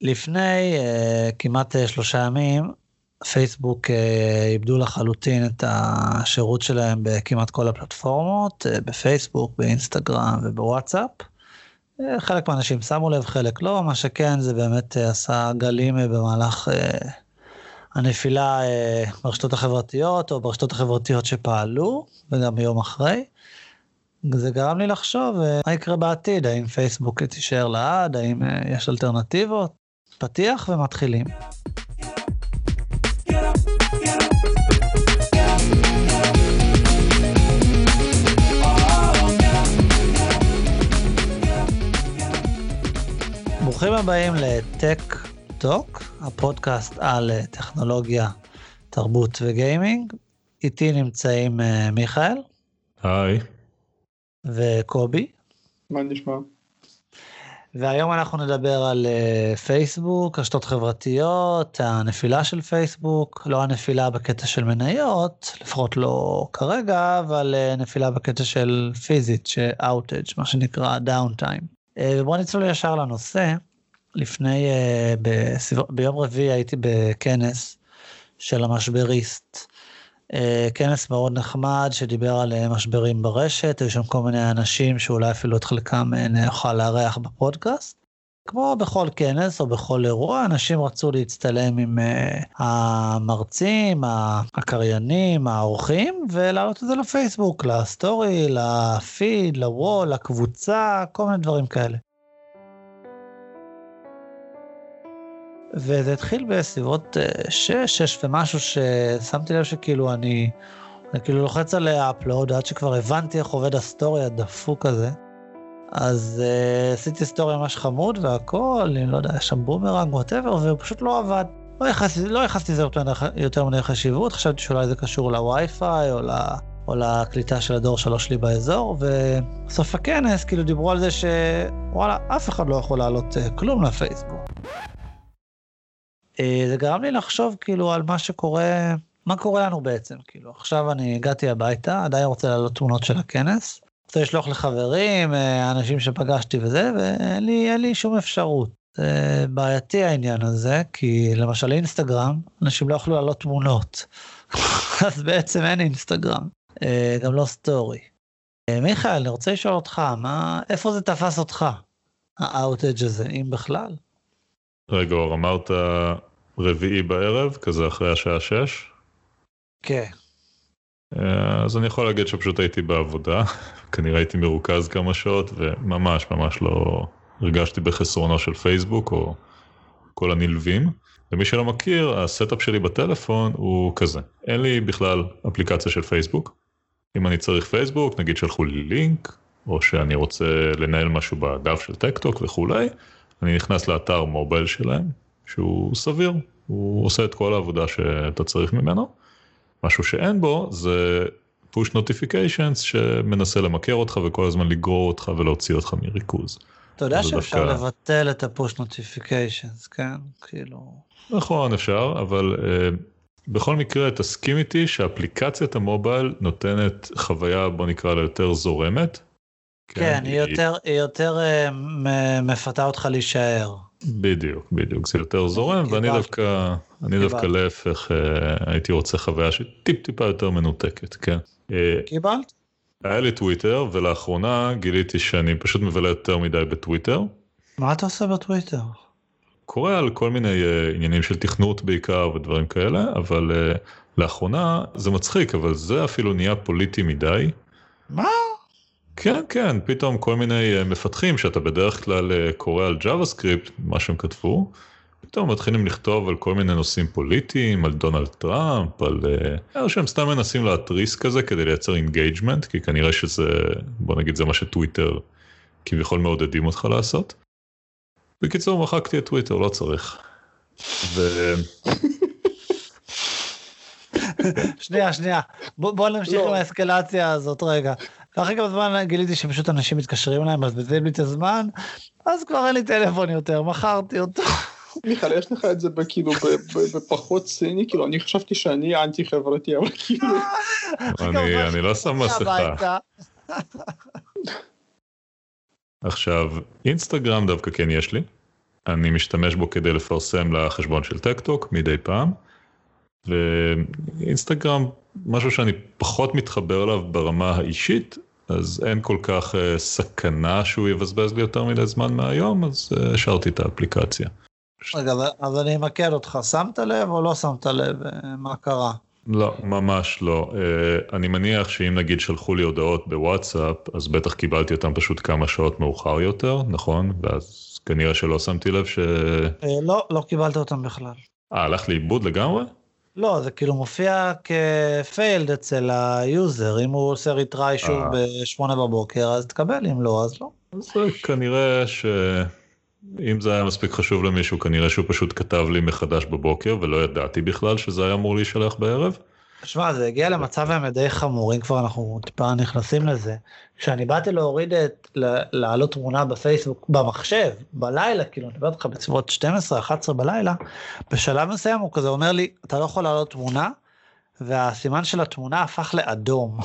לפני uh, כמעט uh, שלושה ימים, פייסבוק uh, איבדו לחלוטין את השירות שלהם בכמעט כל הפלטפורמות, uh, בפייסבוק, באינסטגרם ובוואטסאפ. Uh, חלק מהאנשים שמו לב, חלק לא, מה שכן זה באמת uh, עשה גלים uh, במהלך uh, הנפילה uh, ברשתות החברתיות או ברשתות החברתיות שפעלו, וגם ביום אחרי. זה גרם לי לחשוב מה יקרה בעתיד, האם פייסבוק תישאר לעד, האם יש אלטרנטיבות. פתיח ומתחילים. ברוכים הבאים לטק טוק, הפודקאסט על טכנולוגיה, תרבות וגיימינג. איתי נמצאים uh, מיכאל. היי. וקובי. מה נשמע? והיום אנחנו נדבר על uh, פייסבוק, רשתות חברתיות, הנפילה של פייסבוק, לא הנפילה בקטע של מניות, לפחות לא כרגע, אבל uh, נפילה בקטע של פיזית, שאוטג', מה שנקרא דאונטיים. Uh, ובואו נצלול ישר לנושא. לפני, בסביב, ביום רביעי הייתי בכנס של המשבריסט. Uh, כנס מאוד נחמד שדיבר על uh, משברים ברשת, היו שם כל מיני אנשים שאולי אפילו את חלקם uh, נוכל לארח בפודקאסט. כמו בכל כנס או בכל אירוע, אנשים רצו להצטלם עם uh, המרצים, הקריינים, האורחים, ולהעלות את זה לפייסבוק, לסטורי, לפיד, לוול, לקבוצה, כל מיני דברים כאלה. וזה התחיל בסביבות 6, אה, 6 ומשהו ששמתי לב שכאילו אני, אני כאילו לוחץ על upload עד שכבר הבנתי איך עובד הסטורי הדפוק הזה. אז אה, עשיתי סטורי ממש חמוד והכל, אני לא יודע, שם בומרנג whatever, והוא פשוט לא עבד. לא ייחסתי לא לזה יותר, מדי חשיבות, חשבתי שאולי זה קשור לווי-פיי או, ל, או לקליטה של הדור שלוש שלי באזור, ובסוף הכנס כאילו דיברו על זה שוואלה, אף אחד לא יכול לעלות אה, כלום לפייסבוק. אה, זה גרם לי לחשוב כאילו על מה שקורה, מה קורה לנו בעצם, כאילו עכשיו אני הגעתי הביתה, עדיין רוצה להעלות תמונות של הכנס, רוצה לשלוח לחברים, אה, אנשים שפגשתי וזה, ואין לי, לי שום אפשרות. זה בעייתי העניין הזה, כי למשל אינסטגרם, אנשים לא יכלו להעלות תמונות, אז בעצם אין אינסטגרם, אה, גם לא סטורי. מיכאל, אני רוצה לשאול אותך, מה, איפה זה תפס אותך, ה outage הזה, אם בכלל? רגע, אמרת רביעי בערב, כזה אחרי השעה שש? כן. אה, אז אני יכול להגיד שפשוט הייתי בעבודה, כנראה הייתי מרוכז כמה שעות, וממש ממש לא הרגשתי בחסרונו של פייסבוק או כל הנלווים. למי שלא מכיר, ה setup שלי בטלפון הוא כזה, אין לי בכלל אפליקציה של פייסבוק. אם אני צריך פייסבוק, נגיד שלחו לי לינק, או שאני רוצה לנהל משהו בדף של טקטוק וכולי, אני נכנס לאתר מובייל שלהם, שהוא סביר, הוא עושה את כל העבודה שאתה צריך ממנו. משהו שאין בו זה push notifications שמנסה למכר אותך וכל הזמן לגרור אותך ולהוציא אותך מריכוז. אתה יודע שאפשר דווקא... לבטל את ה-push notifications, כן? כאילו... נכון, אפשר, אבל uh, בכל מקרה תסכים איתי שאפליקציית המובייל נותנת חוויה, בוא נקרא לה יותר זורמת. כן, כן היא, היא יותר, היא יותר uh, מפתה אותך להישאר. בדיוק, בדיוק, זה יותר זורם, ואני דווקא, אני דווקא להפך, אה, הייתי רוצה חוויה שטיפ טיפה יותר מנותקת, כן. אה, קיבלת? היה לי טוויטר, ולאחרונה גיליתי שאני פשוט מבלה יותר מדי בטוויטר. מה אתה עושה בטוויטר? קורא על כל מיני uh, עניינים של תכנות בעיקר ודברים כאלה, אבל לאחרונה זה מצחיק, אבל זה אפילו נהיה פוליטי מדי. מה? כן, כן, פתאום כל מיני אה, מפתחים שאתה בדרך כלל אה, קורא על JavaScript, מה שהם כתבו, פתאום מתחילים לכתוב על כל מיני נושאים פוליטיים, על דונלד טראמפ, על... או אה, שהם סתם מנסים להתריס כזה כדי לייצר engagement, כי כנראה שזה, בוא נגיד זה מה שטוויטר כביכול מעודדים אותך לעשות. בקיצור, מחקתי את טוויטר, לא צריך. ו... שנייה, שנייה, בוא, בוא נמשיך לא. עם האסקלציה הזאת רגע. ואחרי כמה זמן גיליתי שפשוט אנשים מתקשרים אליי, מבזבזים לי את הזמן, אז כבר אין לי טלפון יותר, מכרתי אותו. מיכאל, יש לך את זה כאילו בפחות ציני, כאילו אני חשבתי שאני אנטי חברתי, אבל כאילו... אני לא שם מסכה. עכשיו, אינסטגרם דווקא כן יש לי. אני משתמש בו כדי לפרסם לחשבון של טקטוק מדי פעם. ואינסטגרם, משהו שאני פחות מתחבר אליו ברמה האישית, אז אין כל כך uh, סכנה שהוא יבזבז לי יותר מדי זמן מהיום, אז uh, השארתי את האפליקציה. רגע, אז אני אמקד אותך, שמת לב או לא שמת לב? מה קרה? לא, ממש לא. Uh, אני מניח שאם נגיד שלחו לי הודעות בוואטסאפ, אז בטח קיבלתי אותם פשוט כמה שעות מאוחר יותר, נכון? ואז כנראה שלא שמתי לב ש... Uh, לא, לא קיבלת אותם בכלל. אה, הלך לאיבוד לגמרי? לא, זה כאילו מופיע כ failed אצל ה user, אם הוא עושה retry שוב ב-8 בבוקר, אז תקבל, אם לא, אז לא. אז כנראה ש... אם זה היה מספיק חשוב למישהו, כנראה שהוא פשוט כתב לי מחדש בבוקר, ולא ידעתי בכלל שזה היה אמור להישלח בערב. שמע, זה הגיע למצב האמת די חמור, אם כבר אנחנו טיפה נכנסים לזה. כשאני באתי להוריד את, להעלות תמונה בפייסבוק, במחשב, בלילה, כאילו, אני מדבר איתך בסביבות 12-11 בלילה, בשלב מסוים הוא כזה אומר לי, אתה לא יכול להעלות תמונה, והסימן של התמונה הפך לאדום.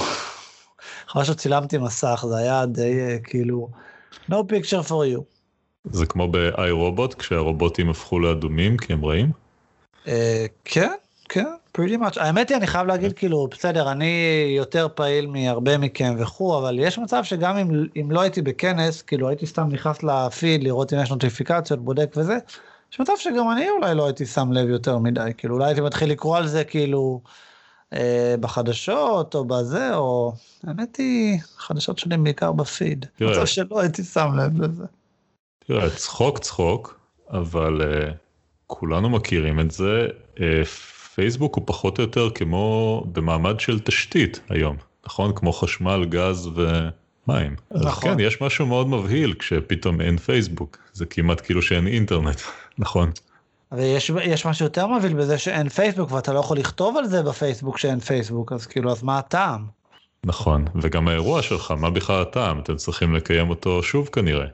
אחרי שצילמתי מסך, זה היה די אה, כאילו, no picture for you. זה כמו ב-i robot, כשהרובוטים הפכו לאדומים כי הם רעים? אה, כן, כן. Pretty much. האמת היא, אני חייב להגיד, כאילו, בסדר, אני יותר פעיל מהרבה מכם וכו', אבל יש מצב שגם אם, אם לא הייתי בכנס, כאילו, הייתי סתם נכנס לפיד לראות אם יש נוטיפיקציות, בודק וזה, יש מצב שגם אני אולי לא הייתי שם לב יותר מדי, כאילו, אולי הייתי מתחיל לקרוא על זה, כאילו, אה, בחדשות, או בזה, או... האמת היא, חדשות שלי בעיקר בפיד. מצב שלא הייתי שם לב לזה. תראה, צחוק צחוק, אבל uh, כולנו מכירים את זה. Uh, פייסבוק הוא פחות או יותר כמו במעמד של תשתית היום, נכון? כמו חשמל, גז ומים. נכון. אז כן, יש משהו מאוד מבהיל כשפתאום אין פייסבוק, זה כמעט כאילו שאין אינטרנט, נכון? ויש משהו יותר מבהיל בזה שאין פייסבוק ואתה לא יכול לכתוב על זה בפייסבוק שאין פייסבוק, אז כאילו, אז מה הטעם? נכון, וגם האירוע שלך, מה בכלל הטעם? אתם צריכים לקיים אותו שוב כנראה.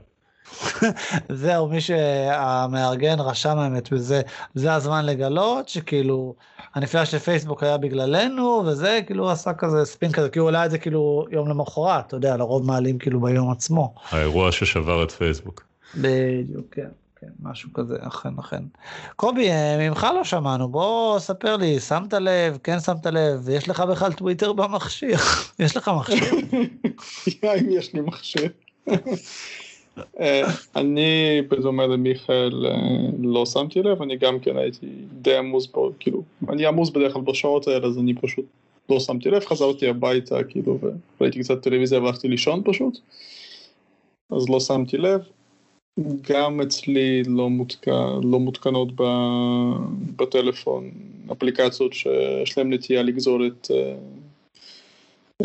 זהו, מי שהמארגן רשם האמת, וזה זה הזמן לגלות שכאילו הנפילה של פייסבוק היה בגללנו, וזה כאילו עשה כזה ספין כזה, כי הוא העלה את זה כאילו יום למחרת, אתה יודע, לרוב מעלים כאילו ביום עצמו. האירוע ששבר את פייסבוק. בדיוק, כן. כן, משהו כזה, אכן, אכן. קובי, אה, ממך לא שמענו, בוא ספר לי, שמת לב, כן שמת לב, יש לך בכלל טוויטר במכשיר, יש לך מכשיר? אם יש לי מכשיר. אה, אני בדומה למיכאל אה, לא שמתי לב, אני גם כן הייתי די עמוס כאילו, אני עמוס בדרך כלל בשעות האלה, אז אני פשוט לא שמתי לב, חזרתי הביתה, כאילו, וראיתי קצת טלוויזיה והלכתי לישון פשוט, אז לא שמתי לב. גם אצלי לא, מותקן, לא מותקנות בטלפון אפליקציות שיש להם נטייה לגזול את אה,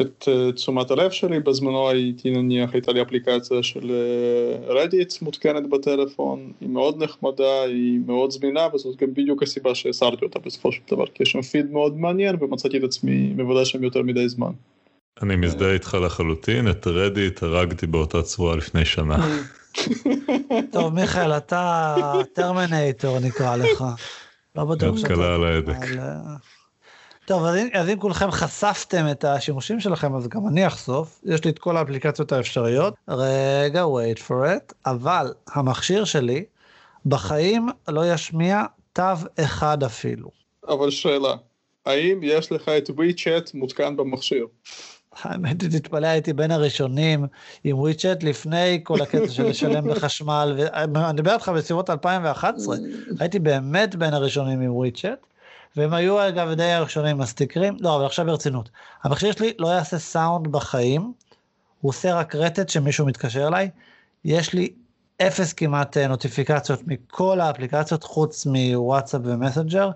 את uh, תשומת הלב שלי, בזמנו הייתי נניח, הייתה לי אפליקציה של רדיט uh, מותקנת בטלפון, היא מאוד נחמדה, היא מאוד זמינה, וזאת גם בדיוק הסיבה שהסרתי אותה בסופו של דבר, כי יש שם פיד מאוד מעניין ומצאתי את עצמי מבודד שם יותר מדי זמן. אני מזדהה איתך לחלוטין, את רדיט הרגתי באותה צורה לפני שנה. טוב מיכאל, אתה טרמינטור נקרא לך. לא בטוח שאתה... קלה על ההדק. טוב, אז אם, אז אם כולכם חשפתם את השימושים שלכם, אז גם אני אחשוף. יש לי את כל האפליקציות האפשריות. רגע, wait for it. אבל המכשיר שלי בחיים לא ישמיע תו אחד אפילו. אבל שאלה, האם יש לך את WeChat מותקן במכשיר? האמת היא, תתפלא, הייתי בין הראשונים עם WeChat לפני כל הקטע של לשלם בחשמל, ואני מדבר איתך בסביבות 2011, הייתי באמת בין הראשונים עם WeChat. והם היו אגב די הראשונים הסטיקרים, לא אבל עכשיו ברצינות, המכשיר שלי לא יעשה סאונד בחיים, הוא עושה רק רטט שמישהו מתקשר אליי, יש לי אפס כמעט אה, נוטיפיקציות מכל האפליקציות חוץ מוואטסאפ ומסנג'ר,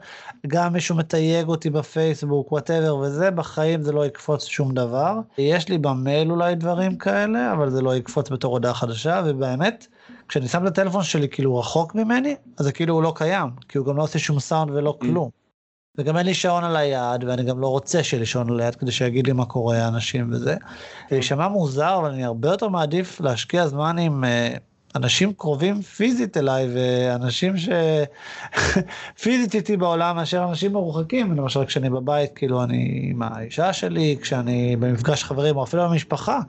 גם מישהו מתייג אותי בפייסבוק whatever וזה, בחיים זה לא יקפוץ שום דבר, יש לי במייל אולי דברים כאלה, אבל זה לא יקפוץ בתור הודעה חדשה, ובאמת, כשאני שם את הטלפון שלי כאילו רחוק ממני, אז זה כאילו הוא לא קיים, כי הוא גם לא עושה שום סאונד ולא mm. כלום. וגם אין לי שעון על היד, ואני גם לא רוצה שיהיה לי שעון על היד כדי שיגיד לי מה קורה אנשים וזה. זה יישמע מוזר, אבל אני הרבה יותר מעדיף להשקיע זמן עם uh, אנשים קרובים פיזית אליי, ואנשים שפיזית איתי בעולם מאשר אנשים מרוחקים, למשל כשאני בבית, כאילו אני עם האישה שלי, כשאני במפגש חברים, או אפילו במשפחה,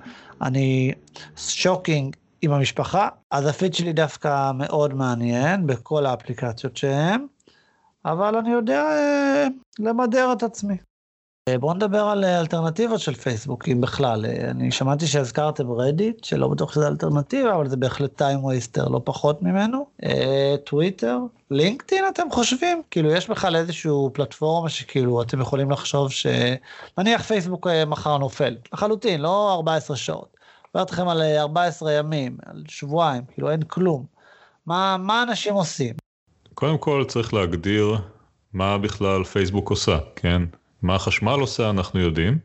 אני שוקינג עם המשפחה, אז הפיד שלי דווקא מאוד מעניין בכל האפליקציות שהם, אבל אני יודע אה, למדר את עצמי. אה, בואו נדבר על אה, אלטרנטיבות של פייסבוק, אם בכלל. אה, אני שמעתי שהזכרתם רדיט, שלא בטוח שזה אלטרנטיבה, אבל זה בהחלט time waster, לא פחות ממנו. טוויטר, לינקדאין אתם חושבים? כאילו יש בכלל איזשהו פלטפורמה שכאילו אתם יכולים לחשוב ש... נניח פייסבוק מחר נופל, לחלוטין, לא 14 שעות. מדבר אתכם על 14 ימים, על שבועיים, כאילו אין כלום. מה, מה אנשים עושים? קודם כל צריך להגדיר מה בכלל פייסבוק עושה, כן? מה החשמל עושה אנחנו יודעים.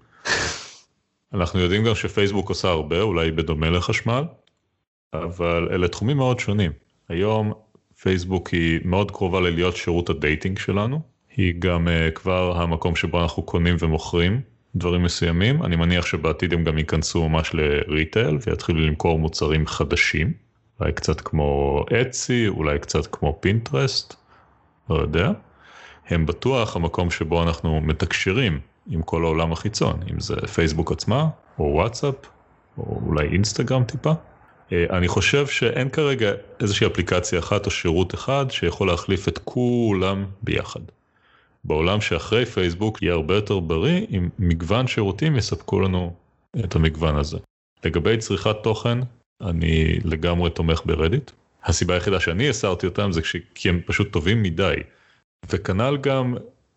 אנחנו יודעים גם שפייסבוק עושה הרבה, אולי בדומה לחשמל, אבל אלה תחומים מאוד שונים. היום פייסבוק היא מאוד קרובה ללהיות שירות ה dating שלנו, היא גם uh, כבר המקום שבו אנחנו קונים ומוכרים דברים מסוימים, אני מניח שבעתיד הם גם ייכנסו ממש ל retail ויתחילו למכור מוצרים חדשים, אולי קצת כמו אצי, אולי קצת כמו פינטרסט, לא יודע. הם בטוח המקום שבו אנחנו מתקשרים עם כל העולם החיצון, אם זה פייסבוק עצמה, או וואטסאפ, או אולי אינסטגרם טיפה. אה, אני חושב שאין כרגע איזושהי אפליקציה אחת או שירות אחד שיכול להחליף את כולם ביחד. בעולם שאחרי פייסבוק יהיה הרבה יותר בריא אם מגוון שירותים יספקו לנו את המגוון הזה. לגבי צריכת תוכן, אני לגמרי תומך ברדיט. הסיבה היחידה שאני הסרתי אותם זה כי הם פשוט טובים מדי. וכנ"ל גם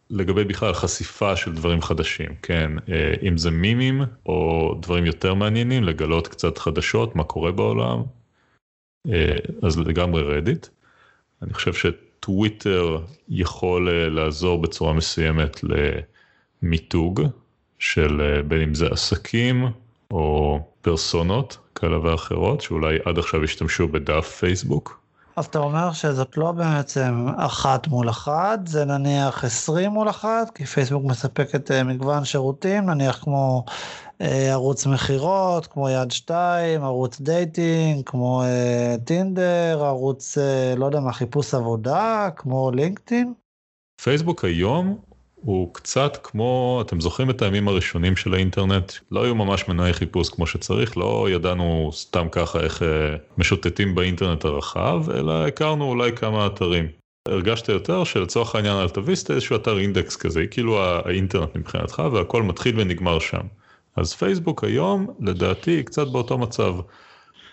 לגבי בכלל חשיפה של דברים חדשים, כן, אה, אם זה מימים או דברים יותר מעניינים, לגלות קצת חדשות, מה קורה בעולם, אה, אז לגמרי רדיט. אני חושב שטוויטר יכול אה, לעזור בצורה מסוימת למיתוג של בין אם זה עסקים או פרסונות כאלה ואחרות, שאולי עד עכשיו השתמשו בדף פייסבוק. אז אתה אומר שזאת לא בעצם אחת מול אחת, זה נניח 20 מול אחת, כי פייסבוק מספקת אה, מגוון שירותים, נניח כמו אה, ערוץ מכירות, כמו יד 2, ערוץ dating, כמו אה, טינדר, ערוץ, אה, לא יודע מה, חיפוש עבודה, כמו לינקדאין. פייסבוק היום הוא קצת כמו, אתם זוכרים את הימים הראשונים של האינטרנט? לא היו ממש מנועי חיפוש כמו שצריך, לא ידענו סתם ככה איך אה, משוטטים באינטרנט הרחב, אלא הכרנו אולי כמה אתרים. הרגשת יותר שלצורך העניין אל תביסט איזשהו אתר אינדקס כזה, כאילו האינטרנט מבחינתך והכל מתחיל ונגמר שם. אז פייסבוק היום, לדעתי, קצת באותו מצב.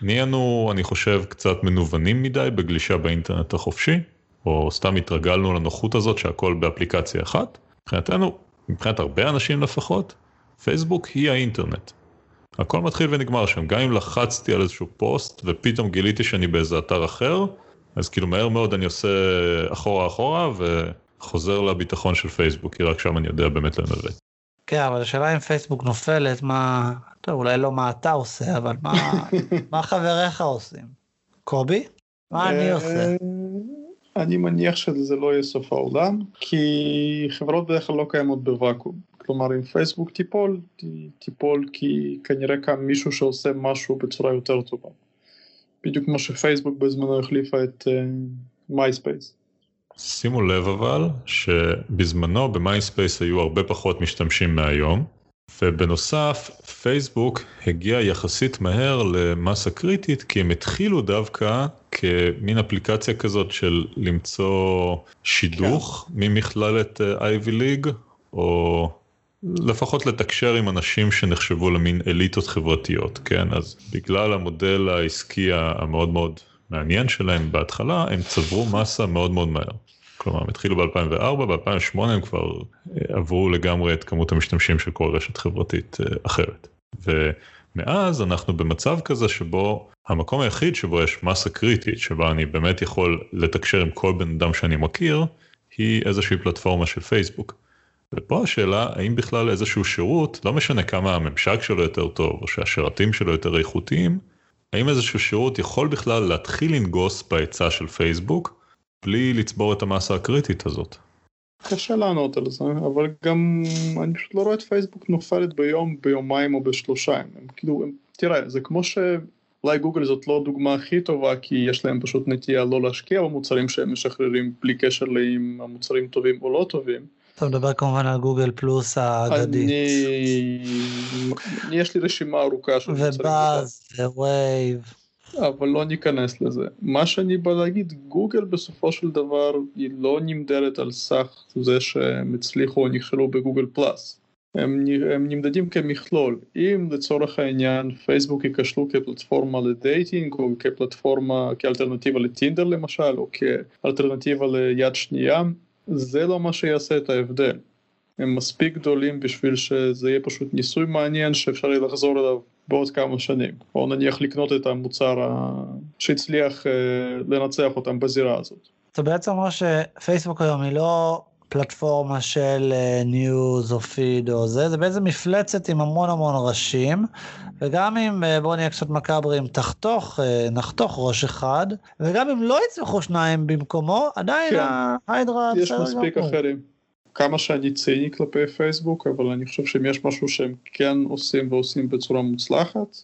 נהיינו, אני חושב, קצת מנוונים מדי בגלישה באינטרנט החופשי, או סתם התרגלנו לנוחות הזאת שהכל באפליקציה אחת. מבחינתנו, מבחינת הרבה אנשים לפחות, פייסבוק היא האינטרנט. הכל מתחיל ונגמר שם, גם אם לחצתי על איזשהו פוסט ופתאום גיליתי שאני באיזה אתר אחר, אז כאילו מהר מאוד אני עושה אחורה אחורה וחוזר לביטחון של פייסבוק, כי רק שם אני יודע באמת לנווט. כן, אבל השאלה אם פייסבוק נופלת, מה, טוב, אולי לא מה אתה עושה, אבל מה, מה חבריך עושים? קובי? מה אני עושה? אני מניח שזה לא יהיה סוף העולם, כי חברות בדרך כלל לא קיימות בוואקום. כלומר, אם פייסבוק תיפול, תיפול כי כנראה קם מישהו שעושה משהו בצורה יותר טובה. בדיוק כמו שפייסבוק בזמנו החליפה את מייספייס. Uh, שימו לב אבל שבזמנו במייספייס היו הרבה פחות משתמשים מהיום, ובנוסף, פייסבוק הגיע יחסית מהר למסה קריטית, כי הם התחילו דווקא כמין אפליקציה כזאת של למצוא שידוך כן. ממכללת Ivy League, או לפחות לתקשר עם אנשים שנחשבו למין אליטות חברתיות, כן? אז בגלל המודל העסקי המאוד מאוד מעניין שלהם בהתחלה, הם צברו מסה מאוד מאוד מהר. כלומר, הם התחילו ב-2004, ב-2008 הם כבר אה, עברו לגמרי את כמות המשתמשים של כל רשת חברתית אה, אחרת. ומאז אנחנו במצב כזה שבו המקום היחיד שבו יש מסה קריטית, שבה אני באמת יכול לתקשר עם כל בן אדם שאני מכיר, היא איזושהי פלטפורמה של פייסבוק. ופה השאלה, האם בכלל איזשהו שירות, לא משנה כמה הממשק שלו יותר טוב, או שהשרתים שלו יותר איכותיים, האם איזשהו שירות יכול בכלל להתחיל לנגוס בהיצע של פייסבוק, בלי לצבור את המסה הקריטית הזאת. קשה לענות על זה, אבל גם אני פשוט לא רואה את פייסבוק נופלת ביום, ביומיים או בשלושה ימים. כאילו, תראה, זה כמו שאולי גוגל זאת לא הדוגמה הכי טובה, כי יש להם פשוט נטייה לא להשקיע במוצרים שהם משחררים בלי קשר לאם המוצרים טובים או לא טובים. אתה מדבר כמובן על גוגל פלוס האגדית. אני... יש לי רשימה ארוכה של מוצרים. ו Buzz, Wave. אבל לא ניכנס לזה. מה שאני בא להגיד, גוגל בסופו של דבר היא לא נמדדת על סך זה שהם הצליחו או נכשלו בגוגל פלאס. הם, הם נמדדים כמכלול. אם לצורך העניין פייסבוק ייכשלו כפלטפורמה ל dating או כפלטפורמה, כאלטרנטיבה לטינדר למשל, או כאלטרנטיבה ליד שנייה, זה לא מה שיעשה את ההבדל. הם מספיק גדולים בשביל שזה יהיה פשוט ניסוי מעניין שאפשר יהיה לחזור אליו בעוד כמה שנים. או נניח לקנות את המוצר ה... שהצליח uh, לנצח אותם בזירה הזאת. אתה בעצם אומר שפייסבוק היום היא לא פלטפורמה של ניוז או פיד או זה, זה בעצם מפלצת עם המון המון ראשים, וגם אם אה, בואו נהיה קצת מקאברים, תחתוך, אה, נחתוך ראש אחד, וגם אם לא יצמחו שניים במקומו, עדיין כן. ההיידרה יש מספיק אחרים. כמה שאני ציני כלפי פייסבוק, אבל אני חושב שאם יש משהו שהם כן עושים ועושים בצורה מוצלחת,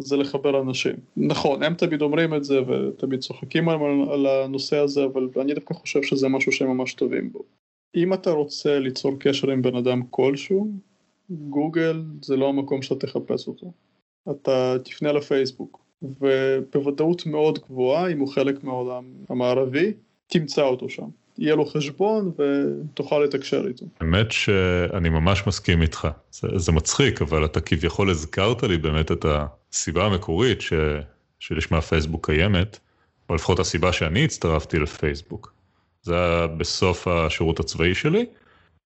זה לחבר אנשים. נכון, הם תמיד אומרים את זה ותמיד צוחקים על, על הנושא הזה, אבל אני דווקא חושב שזה משהו שהם ממש טובים בו. אם אתה רוצה ליצור קשר עם בן אדם כלשהו, גוגל זה לא המקום שאתה תחפש אותו. אתה תפנה לפייסבוק, ובוודאות מאוד גבוהה, אם הוא חלק מהעולם המערבי, תמצא אותו שם. יהיה לו חשבון ותוכל לתקשר איתו. האמת שאני ממש מסכים איתך, זה, זה מצחיק, אבל אתה כביכול הזכרת לי באמת את הסיבה המקורית ש, שלשמה פייסבוק קיימת, או לפחות הסיבה שאני הצטרפתי לפייסבוק. זה היה בסוף השירות הצבאי שלי,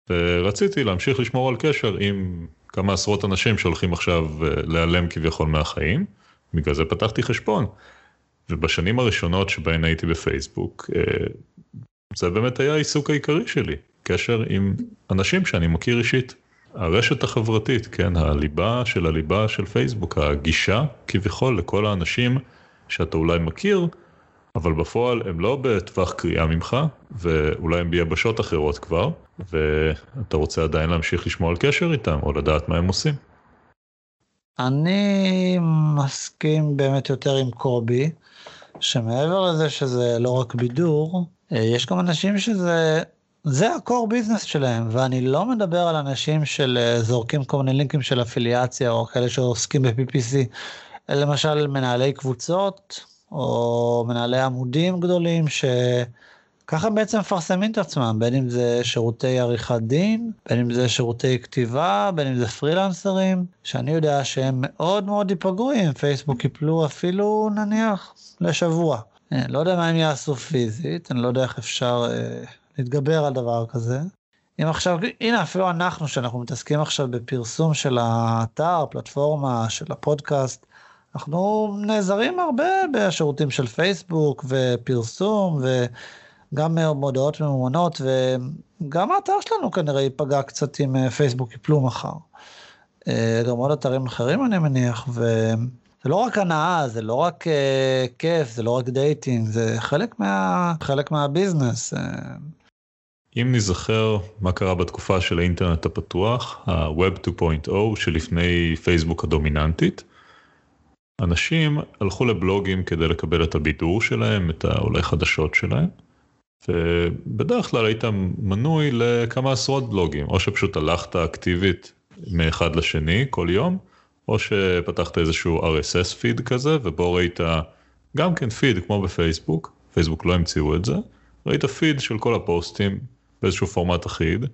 ורציתי להמשיך לשמור על קשר עם כמה עשרות אנשים שהולכים עכשיו אה, להיעלם כביכול מהחיים, בגלל זה פתחתי חשבון. ובשנים הראשונות שבהן הייתי בפייסבוק, אה, זה באמת היה העיסוק העיקרי שלי, קשר עם אנשים שאני מכיר אישית. הרשת החברתית, כן, הליבה של הליבה של פייסבוק, הגישה כביכול לכל האנשים שאתה אולי מכיר, אבל בפועל הם לא בטווח קריאה ממך, ואולי הם ביבשות אחרות כבר, ואתה רוצה עדיין להמשיך לשמור על קשר איתם, או לדעת מה הם עושים. אני מסכים באמת יותר עם קובי, שמעבר לזה שזה לא רק בידור, יש גם אנשים שזה, זה הקור ביזנס שלהם, ואני לא מדבר על אנשים של אה, זורקים כל מיני לינקים של אפיליאציה, או כאלה שעוסקים ב-PPC, למשל מנהלי קבוצות, או מנהלי עמודים גדולים, שככה בעצם מפרסמים את עצמם, בין אם זה שירותי עריכת דין, בין אם זה שירותי כתיבה, בין אם זה פרילנסרים, שאני יודע שהם מאוד מאוד ייפגעו אם פייסבוק יפלו אפילו נניח לשבוע. אני לא יודע מה הם יעשו פיזית, אני לא יודע איך אפשר אה, להתגבר על דבר כזה. אם עכשיו, הנה אפילו אנחנו, שאנחנו מתעסקים עכשיו בפרסום של האתר, פלטפורמה, של הפודקאסט, אנחנו נעזרים הרבה בשירותים של פייסבוק ופרסום וגם מודעות ממומנות וגם האתר שלנו כנראה ייפגע קצת אם אה, פייסבוק יפלו מחר. אה, גם עוד אתרים אחרים אני מניח ו... זה לא רק הנאה, זה לא רק uh, כיף, זה לא רק dating, זה חלק, מה, חלק מה business. Uh. אם נזכר מה קרה בתקופה של האינטרנט הפתוח, ה-Web 2.0 שלפני פייסבוק הדומיננטית, אנשים הלכו לבלוגים כדי לקבל את הבידור שלהם, את האולי חדשות שלהם, ובדרך כלל היית מנוי לכמה עשרות בלוגים, או שפשוט הלכת אקטיבית מאחד לשני כל יום, או שפתחת איזשהו RSS פיד כזה, ובו ראית גם כן פיד כמו בפייסבוק, פייסבוק לא המציאו את זה, ראית פיד של כל הפוסטים באיזשהו פורמט אחיד,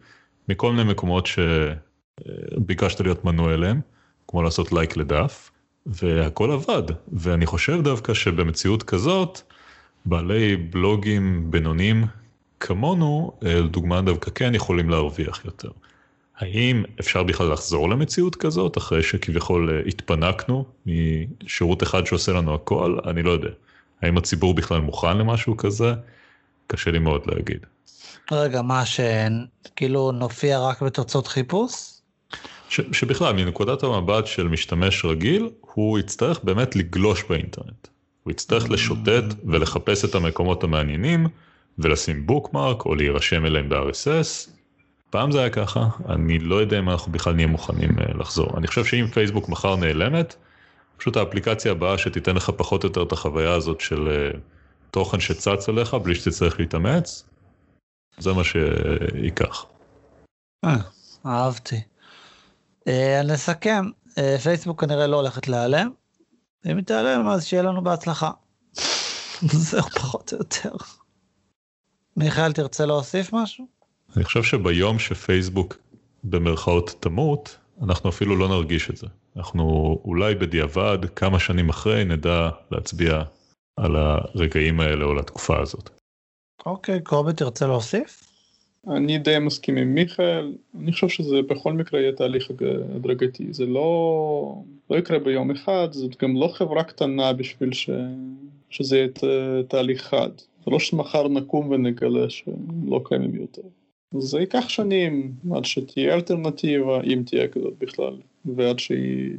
מכל מיני מקומות שביקשת להיות מנוי אליהם, כמו לעשות לייק לדף, והכל עבד. ואני חושב דווקא שבמציאות כזאת, בעלי בלוגים בינוניים כמונו, לדוגמה דווקא כן יכולים להרוויח יותר. האם אפשר בכלל לחזור למציאות כזאת אחרי שכביכול אה, התפנקנו משירות אחד שעושה לנו הכל? אני לא יודע. האם הציבור בכלל מוכן למשהו כזה? קשה לי מאוד להגיד. רגע, מה, שכאילו נופיע רק בתוצאות חיפוש? ש, שבכלל, מנקודת המבט של משתמש רגיל, הוא יצטרך באמת לגלוש באינטרנט. הוא יצטרך mm. לשוטט ולחפש את המקומות המעניינים, ולשים בוקמרק או להירשם אליהם ב-RSS, פעם זה היה ככה, אני לא יודע אם אנחנו בכלל נהיה מוכנים אה, לחזור. אני חושב שאם פייסבוק מחר נעלמת, פשוט האפליקציה הבאה שתיתן לך פחות או יותר את החוויה הזאת של אה, תוכן שצץ עליך בלי שתצטרך להתאמץ, זה מה שייקח. אה, אהבתי. נסכם, פייסבוק כנראה לא הולכת להיעלם, אם היא תיעלם אז שיהיה לנו בהצלחה. זהו פחות או יותר. מיכאל תרצה להוסיף משהו? אני חושב שביום שפייסבוק במרכאות תמות, אנחנו אפילו לא נרגיש את זה. אנחנו אולי בדיעבד, כמה שנים אחרי, נדע להצביע על הרגעים האלה או לתקופה הזאת. אוקיי, קובי תרצה להוסיף? אני די מסכים עם מיכאל, אני חושב שזה בכל מקרה יהיה תהליך הדרגתי, זה לא, לא יקרה ביום אחד, זאת גם לא חברה קטנה בשביל ש, שזה יהיה תהליך חד, זה לא שמחר נקום ונגלה שלא קיימים יותר. זה ייקח שנים עד שתהיה אלטרנטיבה, אם תהיה כזאת בכלל, ועד שהיא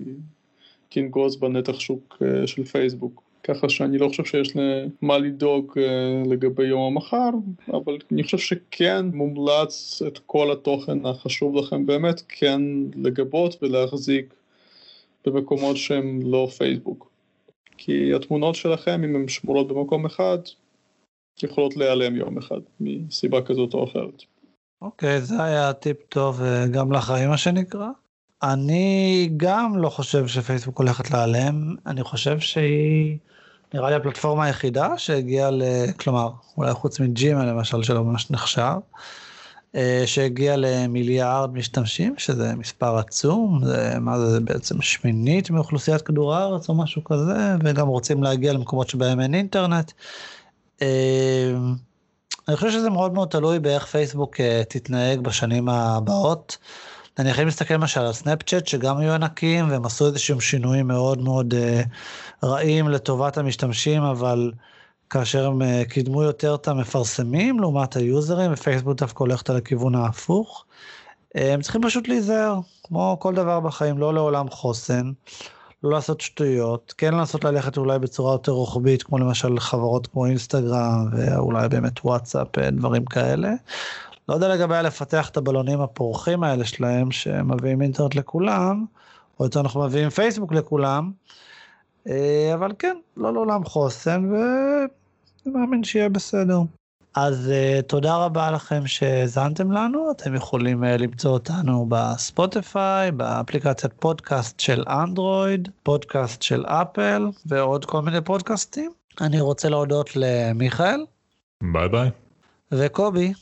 תנגוז בנתח שוק אה, של פייסבוק. ככה שאני לא חושב שיש מה לדאוג אה, לגבי יום המחר, אבל אני חושב שכן מומלץ את כל התוכן החשוב לכם באמת כן לגבות ולהחזיק במקומות שהם לא פייסבוק. כי התמונות שלכם, אם הן שמורות במקום אחד, יכולות להיעלם יום אחד, מסיבה כזאת או אחרת. אוקיי, okay, זה היה טיפ טוב אה, גם לחיים מה שנקרא. אני גם לא חושב שפייסבוק הולכת להיעלם, אני חושב שהיא נראה לי הפלטפורמה היחידה שהגיעה ל... כלומר, אולי חוץ מג'ימה למשל שלא ממש נחשב, אה, שהגיעה למיליארד משתמשים, שזה מספר עצום, זה, מה זה, זה בעצם שמינית מאוכלוסיית כדור הארץ או משהו כזה, וגם רוצים להגיע למקומות שבהם אין אינטרנט. אני חושב שזה מאוד מאוד תלוי באיך פייסבוק אה, תתנהג בשנים הבאות. אני יכול להסתכל למשל על סנאפצ'אט שגם היו ענקים והם עשו איזשהם שינויים מאוד מאוד uh, רעים לטובת המשתמשים אבל כאשר הם uh, קידמו יותר את המפרסמים לעומת היוזרים ופייסבוק דווקא הולכת על הכיוון ההפוך. Uh, הם צריכים פשוט להיזהר כמו כל דבר בחיים לא לעולם חוסן. לא לעשות שטויות, כן לנסות ללכת אולי בצורה יותר רוחבית, כמו למשל חברות כמו אינסטגרם ואולי באמת וואטסאפ, דברים כאלה. לא יודע לגבי לפתח את הבלונים הפורחים האלה שלהם שמביאים אינטרנט לכולם, או יותר אנחנו מביאים פייסבוק לכולם, אה, אבל כן, לא לעולם חוסן ואני מאמין שיהיה בסדר. אז uh, תודה רבה לכם שהאזנתם לנו, אתם יכולים uh, למצוא אותנו בספוטיפיי, באפליקציית פודקאסט של אנדרואיד, פודקאסט של אפל ועוד כל מיני פודקאסטים. אני רוצה להודות למיכאל. ביי ביי. וקובי.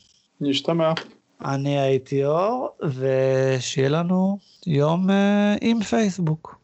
נשתמע. אני הייתי אור, ושיהיה לנו יום uh, עם פייסבוק.